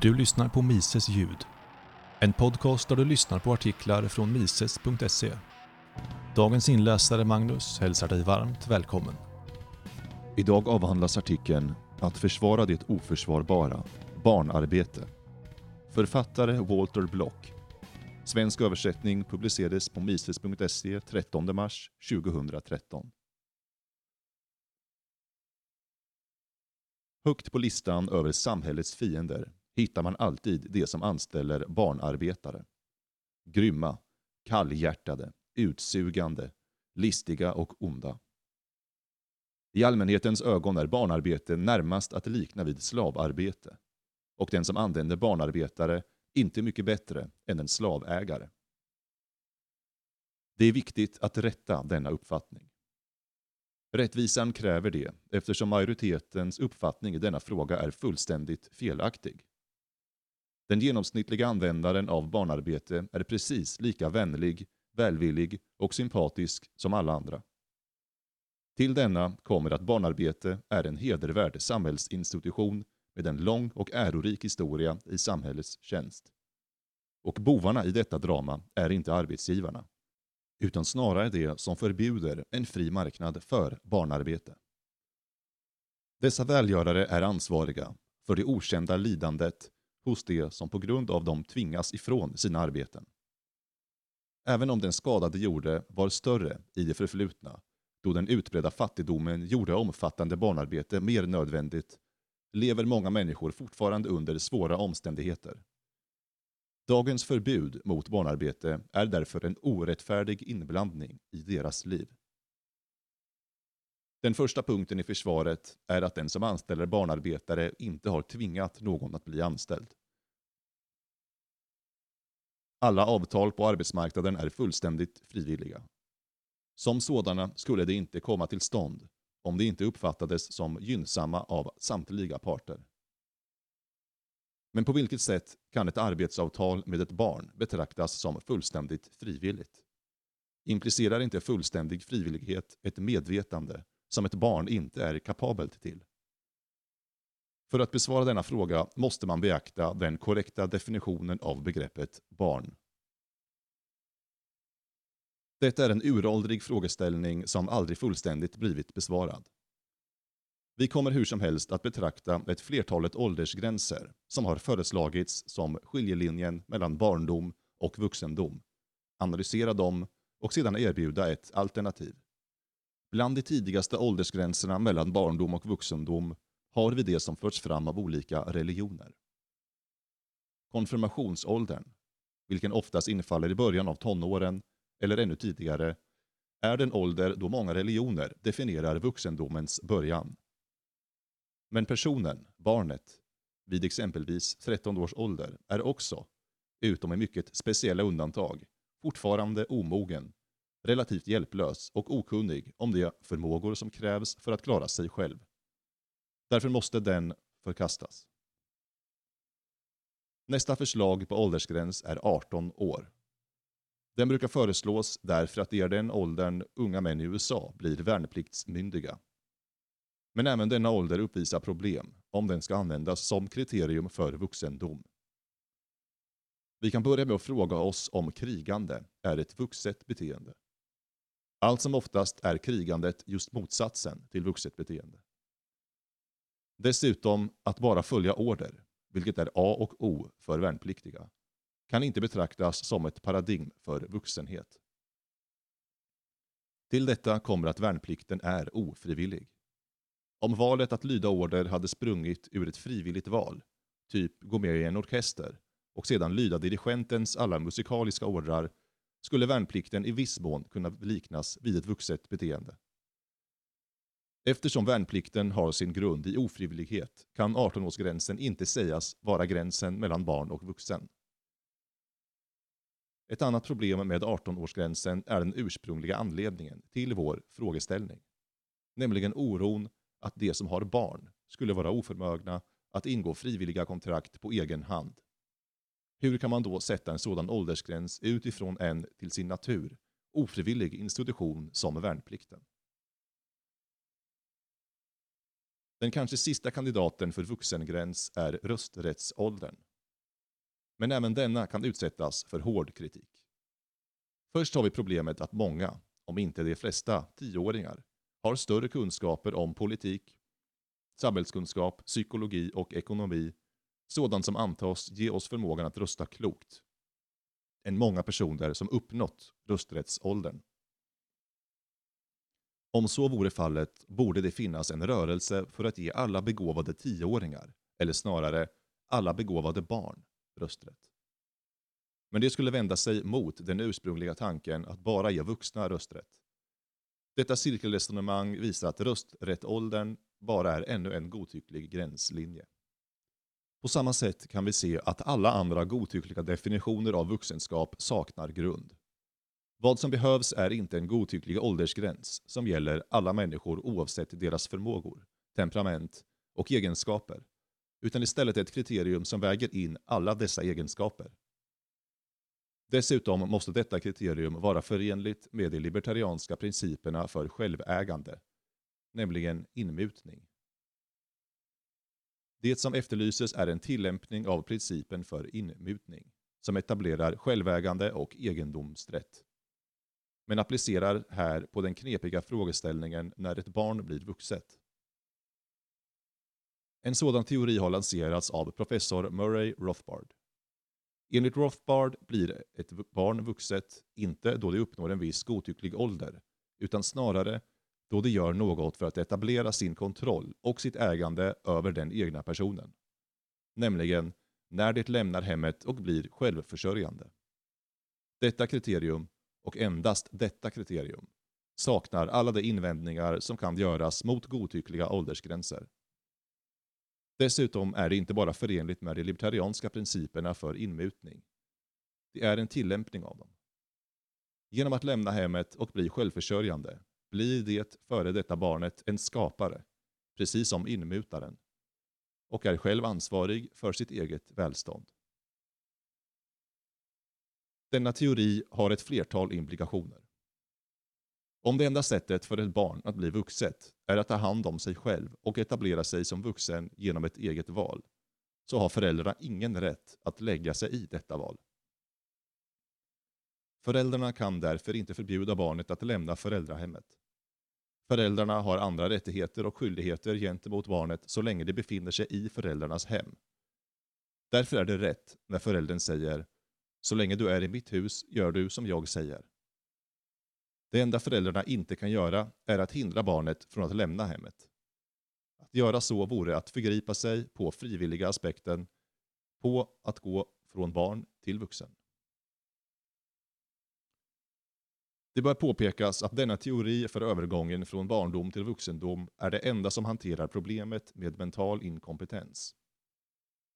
Du lyssnar på Mises ljud. En podcast där du lyssnar på artiklar från mises.se. Dagens inläsare Magnus hälsar dig varmt välkommen. Idag avhandlas artikeln Att försvara det oförsvarbara, barnarbete. Författare Walter Block. Svensk översättning publicerades på mises.se 13 mars 2013. Högt på listan över samhällets fiender hittar man alltid de som anställer barnarbetare. Grymma, kallhjärtade, utsugande, listiga och onda. I allmänhetens ögon är barnarbete närmast att likna vid slavarbete och den som använder barnarbetare inte mycket bättre än en slavägare. Det är viktigt att rätta denna uppfattning. Rättvisan kräver det eftersom majoritetens uppfattning i denna fråga är fullständigt felaktig. Den genomsnittliga användaren av barnarbete är precis lika vänlig, välvillig och sympatisk som alla andra. Till denna kommer att barnarbete är en hedervärd samhällsinstitution med en lång och ärorik historia i samhällets tjänst. Och bovarna i detta drama är inte arbetsgivarna, utan snarare de som förbjuder en fri marknad för barnarbete. Dessa välgörare är ansvariga för det okända lidandet hos de som på grund av dem tvingas ifrån sina arbeten. Även om den skada de gjorde var större i det förflutna, då den utbredda fattigdomen gjorde omfattande barnarbete mer nödvändigt, lever många människor fortfarande under svåra omständigheter. Dagens förbud mot barnarbete är därför en orättfärdig inblandning i deras liv. Den första punkten i försvaret är att den som anställer barnarbetare inte har tvingat någon att bli anställd. Alla avtal på arbetsmarknaden är fullständigt frivilliga. Som sådana skulle det inte komma till stånd om det inte uppfattades som gynnsamma av samtliga parter. Men på vilket sätt kan ett arbetsavtal med ett barn betraktas som fullständigt frivilligt? Implicerar inte fullständig frivillighet ett medvetande som ett barn inte är kapabelt till? För att besvara denna fråga måste man beakta den korrekta definitionen av begreppet barn. Detta är en uråldrig frågeställning som aldrig fullständigt blivit besvarad. Vi kommer hur som helst att betrakta ett flertalet åldersgränser som har föreslagits som skiljelinjen mellan barndom och vuxendom, analysera dem och sedan erbjuda ett alternativ. Bland de tidigaste åldersgränserna mellan barndom och vuxendom har vi det som förts fram av olika religioner. Konfirmationsåldern, vilken oftast infaller i början av tonåren eller ännu tidigare, är den ålder då många religioner definierar vuxendomens början. Men personen, barnet, vid exempelvis 13 års ålder är också, utom i mycket speciella undantag, fortfarande omogen, relativt hjälplös och okunnig om de förmågor som krävs för att klara sig själv. Därför måste den förkastas. Nästa förslag på åldersgräns är 18 år. Den brukar föreslås därför att det är den åldern unga män i USA blir värnpliktsmyndiga. Men även denna ålder uppvisar problem om den ska användas som kriterium för vuxendom. Vi kan börja med att fråga oss om krigande är ett vuxet beteende. Allt som oftast är krigandet just motsatsen till vuxet beteende. Dessutom att bara följa order, vilket är A och O för värnpliktiga, kan inte betraktas som ett paradigm för vuxenhet. Till detta kommer att värnplikten är ofrivillig. Om valet att lyda order hade sprungit ur ett frivilligt val, typ gå med i en orkester och sedan lyda dirigentens alla musikaliska ordrar, skulle värnplikten i viss mån kunna liknas vid ett vuxet beteende. Eftersom värnplikten har sin grund i ofrivillighet kan 18-årsgränsen inte sägas vara gränsen mellan barn och vuxen. Ett annat problem med 18-årsgränsen är den ursprungliga anledningen till vår frågeställning. Nämligen oron att de som har barn skulle vara oförmögna att ingå frivilliga kontrakt på egen hand. Hur kan man då sätta en sådan åldersgräns utifrån en till sin natur ofrivillig institution som värnplikten? Den kanske sista kandidaten för vuxengräns är rösträttsåldern. Men även denna kan utsättas för hård kritik. Först har vi problemet att många, om inte de flesta, tioåringar har större kunskaper om politik, samhällskunskap, psykologi och ekonomi, sådant som antas ge oss förmågan att rösta klokt, än många personer som uppnått rösträttsåldern. Om så vore fallet borde det finnas en rörelse för att ge alla begåvade tioåringar, eller snarare alla begåvade barn, rösträtt. Men det skulle vända sig mot den ursprungliga tanken att bara ge vuxna rösträtt. Detta cirkelresonemang visar att rösträttåldern bara är ännu en godtycklig gränslinje. På samma sätt kan vi se att alla andra godtyckliga definitioner av vuxenskap saknar grund. Vad som behövs är inte en godtycklig åldersgräns som gäller alla människor oavsett deras förmågor, temperament och egenskaper, utan istället ett kriterium som väger in alla dessa egenskaper. Dessutom måste detta kriterium vara förenligt med de libertarianska principerna för självägande, nämligen inmutning. Det som efterlyses är en tillämpning av principen för inmutning, som etablerar självägande och egendomsrätt. Men applicerar här på den knepiga frågeställningen när ett barn blir vuxet. En sådan teori har lanserats av professor Murray Rothbard. Enligt Rothbard blir ett barn vuxet inte då det uppnår en viss godtycklig ålder, utan snarare då de gör något för att etablera sin kontroll och sitt ägande över den egna personen. Nämligen när det lämnar hemmet och blir självförsörjande. Detta kriterium, och endast detta kriterium, saknar alla de invändningar som kan göras mot godtyckliga åldersgränser. Dessutom är det inte bara förenligt med de libertarianska principerna för inmutning. Det är en tillämpning av dem. Genom att lämna hemmet och bli självförsörjande blir det före detta barnet en skapare, precis som inmutaren, och är själv ansvarig för sitt eget välstånd. Denna teori har ett flertal implikationer. Om det enda sättet för ett barn att bli vuxet är att ta hand om sig själv och etablera sig som vuxen genom ett eget val, så har föräldrarna ingen rätt att lägga sig i detta val. Föräldrarna kan därför inte förbjuda barnet att lämna föräldrahemmet. Föräldrarna har andra rättigheter och skyldigheter gentemot barnet så länge det befinner sig i föräldrarnas hem. Därför är det rätt när föräldern säger ”Så länge du är i mitt hus gör du som jag säger”. Det enda föräldrarna inte kan göra är att hindra barnet från att lämna hemmet. Att göra så vore att förgripa sig på frivilliga aspekten på att gå från barn till vuxen. Det bör påpekas att denna teori för övergången från barndom till vuxendom är det enda som hanterar problemet med mental inkompetens.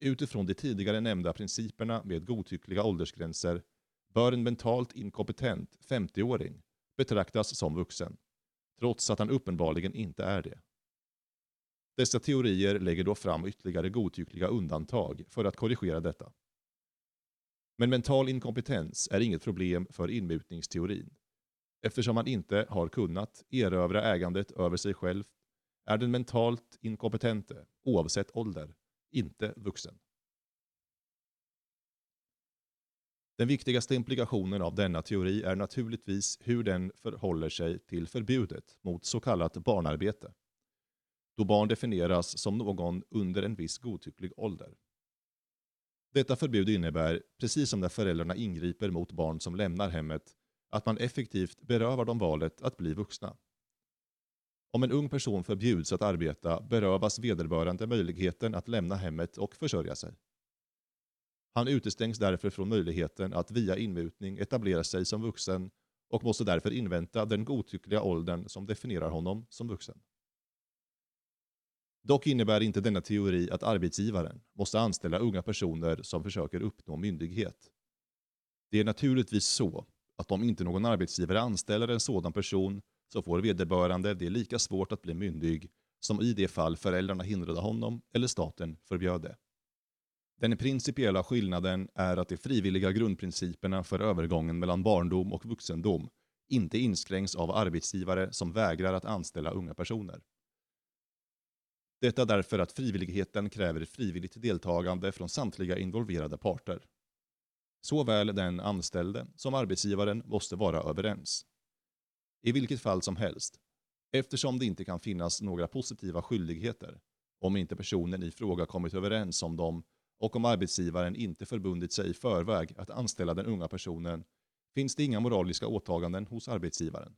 Utifrån de tidigare nämnda principerna med godtyckliga åldersgränser bör en mentalt inkompetent 50-åring betraktas som vuxen, trots att han uppenbarligen inte är det. Dessa teorier lägger då fram ytterligare godtyckliga undantag för att korrigera detta. Men mental inkompetens är inget problem för inmutningsteorin. Eftersom man inte har kunnat erövra ägandet över sig själv är den mentalt inkompetente, oavsett ålder, inte vuxen. Den viktigaste implikationen av denna teori är naturligtvis hur den förhåller sig till förbudet mot så kallat barnarbete, då barn definieras som någon under en viss godtycklig ålder. Detta förbud innebär, precis som när föräldrarna ingriper mot barn som lämnar hemmet, att man effektivt berövar dem valet att bli vuxna. Om en ung person förbjuds att arbeta berövas vederbörande möjligheten att lämna hemmet och försörja sig. Han utestängs därför från möjligheten att via inmutning etablera sig som vuxen och måste därför invänta den godtyckliga åldern som definierar honom som vuxen. Dock innebär inte denna teori att arbetsgivaren måste anställa unga personer som försöker uppnå myndighet. Det är naturligtvis så att om inte någon arbetsgivare anställer en sådan person så får vederbörande det lika svårt att bli myndig som i det fall föräldrarna hindrade honom eller staten förbjöd det. Den principiella skillnaden är att de frivilliga grundprinciperna för övergången mellan barndom och vuxendom inte inskränks av arbetsgivare som vägrar att anställa unga personer. Detta därför att frivilligheten kräver frivilligt deltagande från samtliga involverade parter, Såväl den anställde som arbetsgivaren måste vara överens. I vilket fall som helst, eftersom det inte kan finnas några positiva skyldigheter om inte personen i fråga kommit överens om dem och om arbetsgivaren inte förbundit sig i förväg att anställa den unga personen finns det inga moraliska åtaganden hos arbetsgivaren.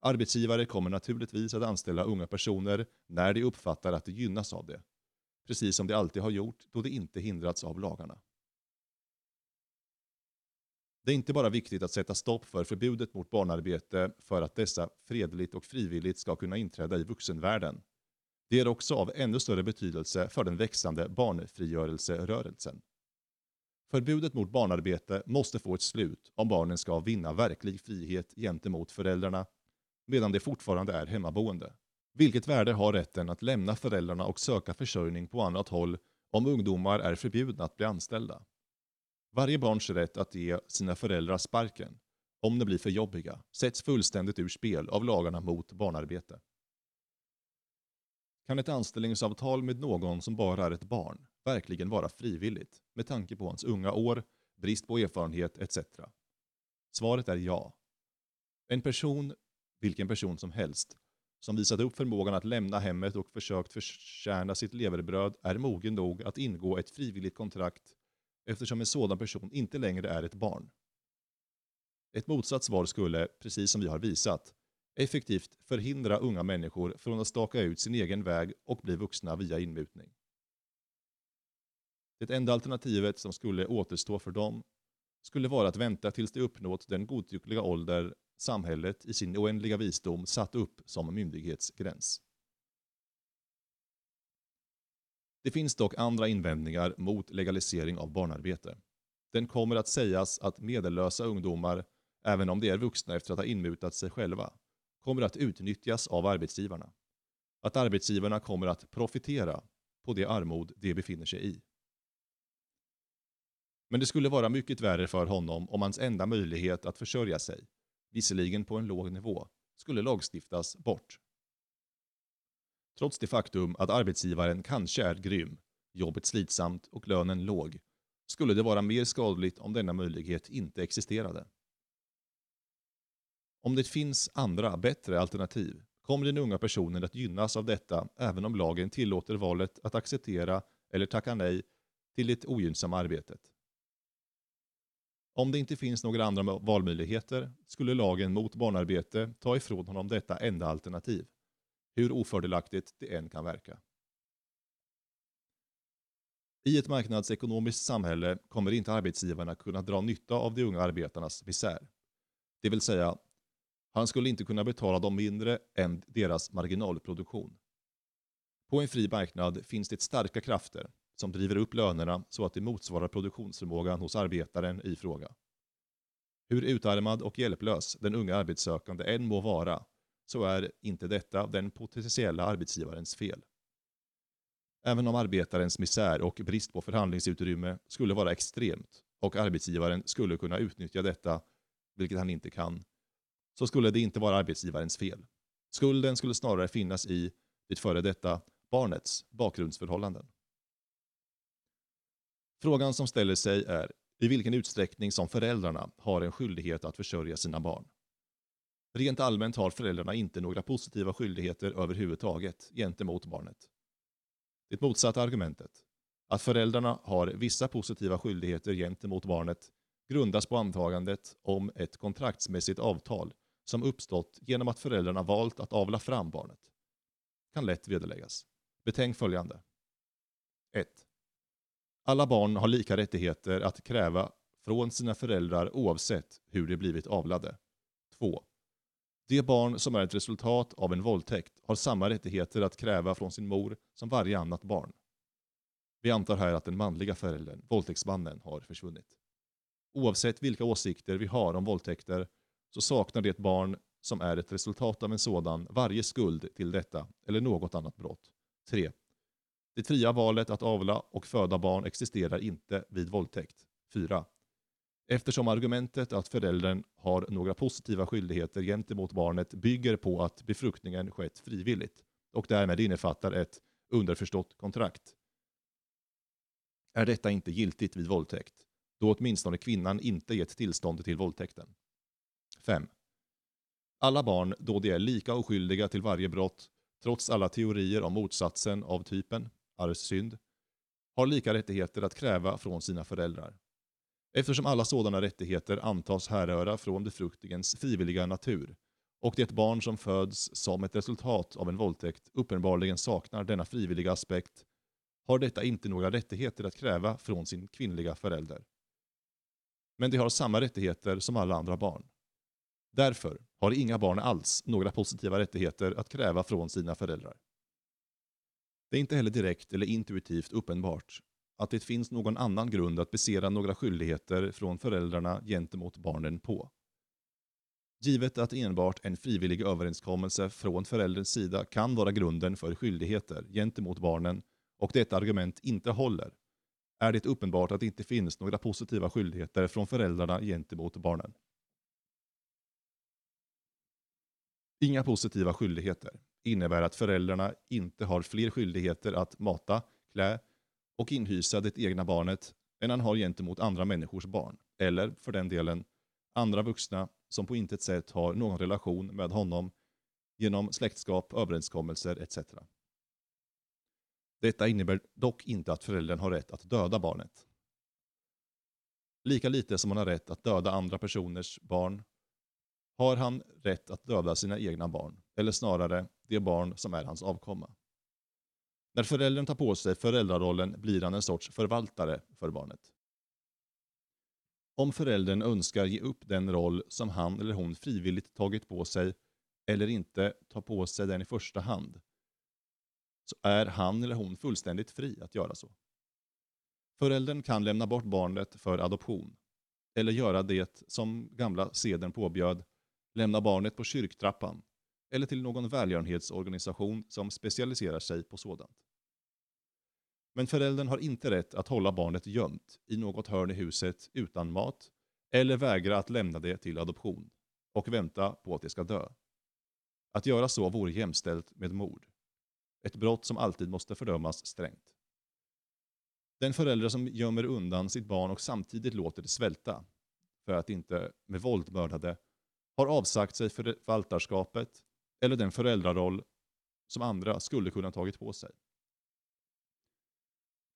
Arbetsgivare kommer naturligtvis att anställa unga personer när de uppfattar att de gynnas av det, precis som de alltid har gjort då de inte hindrats av lagarna. Det är inte bara viktigt att sätta stopp för förbudet mot barnarbete för att dessa fredligt och frivilligt ska kunna inträda i vuxenvärlden. Det är också av ännu större betydelse för den växande barnfrigörelserörelsen. Förbudet mot barnarbete måste få ett slut om barnen ska vinna verklig frihet gentemot föräldrarna medan de fortfarande är hemmaboende. Vilket värde har rätten att lämna föräldrarna och söka försörjning på annat håll om ungdomar är förbjudna att bli anställda? Varje barns rätt att ge sina föräldrar sparken, om de blir för jobbiga, sätts fullständigt ur spel av lagarna mot barnarbete. Kan ett anställningsavtal med någon som bara är ett barn verkligen vara frivilligt med tanke på hans unga år, brist på erfarenhet etc? Svaret är ja. En person, vilken person som helst, som visat upp förmågan att lämna hemmet och försökt förtjäna sitt leverbröd är mogen nog att ingå ett frivilligt kontrakt eftersom en sådan person inte längre är ett barn. Ett motsatt svar skulle, precis som vi har visat, effektivt förhindra unga människor från att staka ut sin egen väg och bli vuxna via inmutning. Det enda alternativet som skulle återstå för dem skulle vara att vänta tills de uppnått den godtyckliga ålder samhället i sin oändliga visdom satt upp som myndighetsgräns. Det finns dock andra invändningar mot legalisering av barnarbete. Den kommer att sägas att medellösa ungdomar, även om de är vuxna efter att ha inmutat sig själva, kommer att utnyttjas av arbetsgivarna. Att arbetsgivarna kommer att profitera på det armod de befinner sig i. Men det skulle vara mycket värre för honom om hans enda möjlighet att försörja sig, visserligen på en låg nivå, skulle lagstiftas bort. Trots det faktum att arbetsgivaren kanske är grym, jobbet slitsamt och lönen låg, skulle det vara mer skadligt om denna möjlighet inte existerade. Om det finns andra, bättre alternativ kommer den unga personen att gynnas av detta även om lagen tillåter valet att acceptera eller tacka nej till det ogynnsamma arbetet. Om det inte finns några andra valmöjligheter skulle lagen mot barnarbete ta ifrån honom detta enda alternativ, hur ofördelaktigt det än kan verka. I ett marknadsekonomiskt samhälle kommer inte arbetsgivarna kunna dra nytta av de unga arbetarnas misär. Det vill säga, han skulle inte kunna betala dem mindre än deras marginalproduktion. På en fri marknad finns det starka krafter som driver upp lönerna så att det motsvarar produktionsförmågan hos arbetaren i fråga. Hur utarmad och hjälplös den unga arbetssökande än må vara, så är inte detta den potentiella arbetsgivarens fel. Även om arbetarens misär och brist på förhandlingsutrymme skulle vara extremt och arbetsgivaren skulle kunna utnyttja detta, vilket han inte kan, så skulle det inte vara arbetsgivarens fel. Skulden skulle snarare finnas i det före detta barnets bakgrundsförhållanden. Frågan som ställer sig är i vilken utsträckning som föräldrarna har en skyldighet att försörja sina barn. Rent allmänt har föräldrarna inte några positiva skyldigheter överhuvudtaget gentemot barnet. Det motsatta argumentet, att föräldrarna har vissa positiva skyldigheter gentemot barnet, grundas på antagandet om ett kontraktsmässigt avtal som uppstått genom att föräldrarna valt att avla fram barnet. Kan lätt vederläggas. Betänk följande. 1. Alla barn har lika rättigheter att kräva från sina föräldrar oavsett hur de blivit avlade. 2. De barn som är ett resultat av en våldtäkt har samma rättigheter att kräva från sin mor som varje annat barn. Vi antar här att den manliga föräldern, våldtäktsmannen, har försvunnit. Oavsett vilka åsikter vi har om våldtäkter så saknar det barn som är ett resultat av en sådan varje skuld till detta eller något annat brott. 3. Det fria valet att avla och föda barn existerar inte vid våldtäkt. 4. Eftersom argumentet att föräldern har några positiva skyldigheter gentemot barnet bygger på att befruktningen skett frivilligt och därmed innefattar ett underförstått kontrakt är detta inte giltigt vid våldtäkt då åtminstone kvinnan inte gett tillstånd till våldtäkten. 5. Alla barn, då de är lika oskyldiga till varje brott, trots alla teorier om motsatsen av typen, arvssynd, har lika rättigheter att kräva från sina föräldrar. Eftersom alla sådana rättigheter antas härröra från befruktningens frivilliga natur och det barn som föds som ett resultat av en våldtäkt uppenbarligen saknar denna frivilliga aspekt har detta inte några rättigheter att kräva från sin kvinnliga förälder. Men det har samma rättigheter som alla andra barn. Därför har inga barn alls några positiva rättigheter att kräva från sina föräldrar. Det är inte heller direkt eller intuitivt uppenbart att det finns någon annan grund att basera några skyldigheter från föräldrarna gentemot barnen på. Givet att enbart en frivillig överenskommelse från förälderns sida kan vara grunden för skyldigheter gentemot barnen och detta argument inte håller, är det uppenbart att det inte finns några positiva skyldigheter från föräldrarna gentemot barnen. Inga positiva skyldigheter innebär att föräldrarna inte har fler skyldigheter att mata, klä och inhysa det egna barnet än han har gentemot andra människors barn, eller för den delen andra vuxna som på intet sätt har någon relation med honom genom släktskap, överenskommelser etc. Detta innebär dock inte att föräldern har rätt att döda barnet. Lika lite som han har rätt att döda andra personers barn har han rätt att döda sina egna barn, eller snarare det barn som är hans avkomma. När föräldern tar på sig föräldrarollen blir han en sorts förvaltare för barnet. Om föräldern önskar ge upp den roll som han eller hon frivilligt tagit på sig eller inte tar på sig den i första hand, så är han eller hon fullständigt fri att göra så. Föräldern kan lämna bort barnet för adoption, eller göra det som gamla seden påbjöd, lämna barnet på kyrktrappan eller till någon välgörenhetsorganisation som specialiserar sig på sådant. Men föräldern har inte rätt att hålla barnet gömt i något hörn i huset utan mat eller vägra att lämna det till adoption och vänta på att det ska dö. Att göra så vore jämställt med mord. Ett brott som alltid måste fördömas strängt. Den förälder som gömmer undan sitt barn och samtidigt låter det svälta, för att inte med våld mörda det, har avsagt sig förvaltarskapet eller den föräldraroll som andra skulle kunna tagit på sig.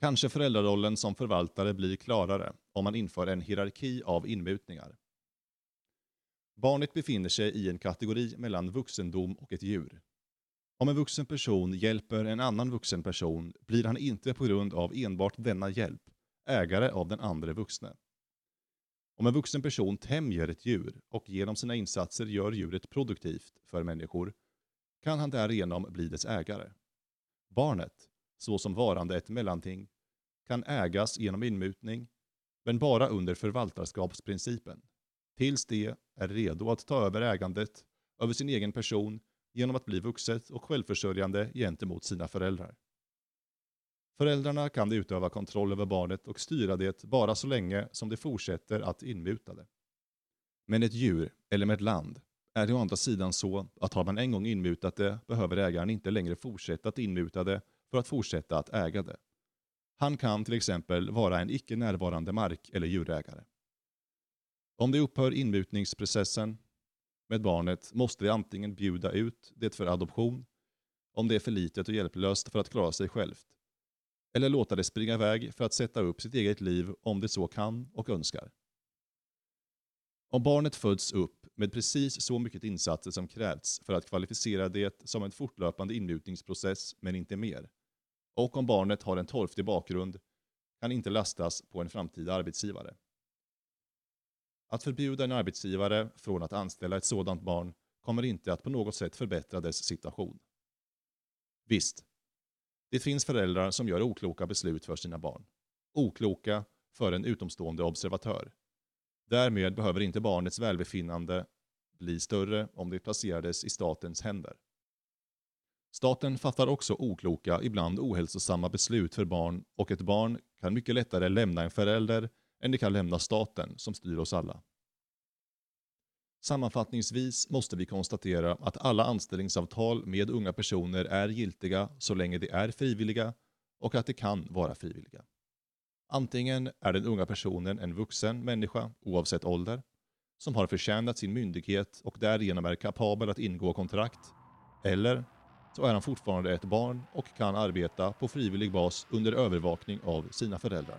Kanske föräldrarollen som förvaltare blir klarare om man inför en hierarki av inmutningar. Barnet befinner sig i en kategori mellan vuxendom och ett djur. Om en vuxen person hjälper en annan vuxen person blir han inte på grund av enbart denna hjälp ägare av den andra vuxne. Om en vuxen person tämjer ett djur och genom sina insatser gör djuret produktivt för människor kan han därigenom bli dess ägare. Barnet, såsom varande ett mellanting, kan ägas genom inmutning, men bara under förvaltarskapsprincipen, tills det är redo att ta över ägandet över sin egen person genom att bli vuxet och självförsörjande gentemot sina föräldrar. Föräldrarna kan utöva kontroll över barnet och styra det bara så länge som det fortsätter att inmuta det. Men ett djur, eller med ett land, är det å andra sidan så att har man en gång inmutat det behöver ägaren inte längre fortsätta att inmuta det för att fortsätta att äga det. Han kan till exempel vara en icke närvarande mark eller djurägare. Om det upphör inmutningsprocessen med barnet måste det antingen bjuda ut det för adoption, om det är för litet och hjälplöst för att klara sig självt, eller låta det springa iväg för att sätta upp sitt eget liv om det så kan och önskar. Om barnet föds upp med precis så mycket insatser som krävs för att kvalificera det som en fortlöpande inmutningsprocess, men inte mer, och om barnet har en torftig bakgrund kan inte lastas på en framtida arbetsgivare. Att förbjuda en arbetsgivare från att anställa ett sådant barn kommer inte att på något sätt förbättra dess situation. Visst, det finns föräldrar som gör okloka beslut för sina barn. Okloka för en utomstående observatör. Därmed behöver inte barnets välbefinnande bli större om det placerades i statens händer. Staten fattar också okloka, ibland ohälsosamma beslut för barn och ett barn kan mycket lättare lämna en förälder än det kan lämna staten som styr oss alla. Sammanfattningsvis måste vi konstatera att alla anställningsavtal med unga personer är giltiga så länge de är frivilliga och att de kan vara frivilliga. Antingen är den unga personen en vuxen människa, oavsett ålder, som har förtjänat sin myndighet och därigenom är kapabel att ingå kontrakt, eller så är han fortfarande ett barn och kan arbeta på frivillig bas under övervakning av sina föräldrar.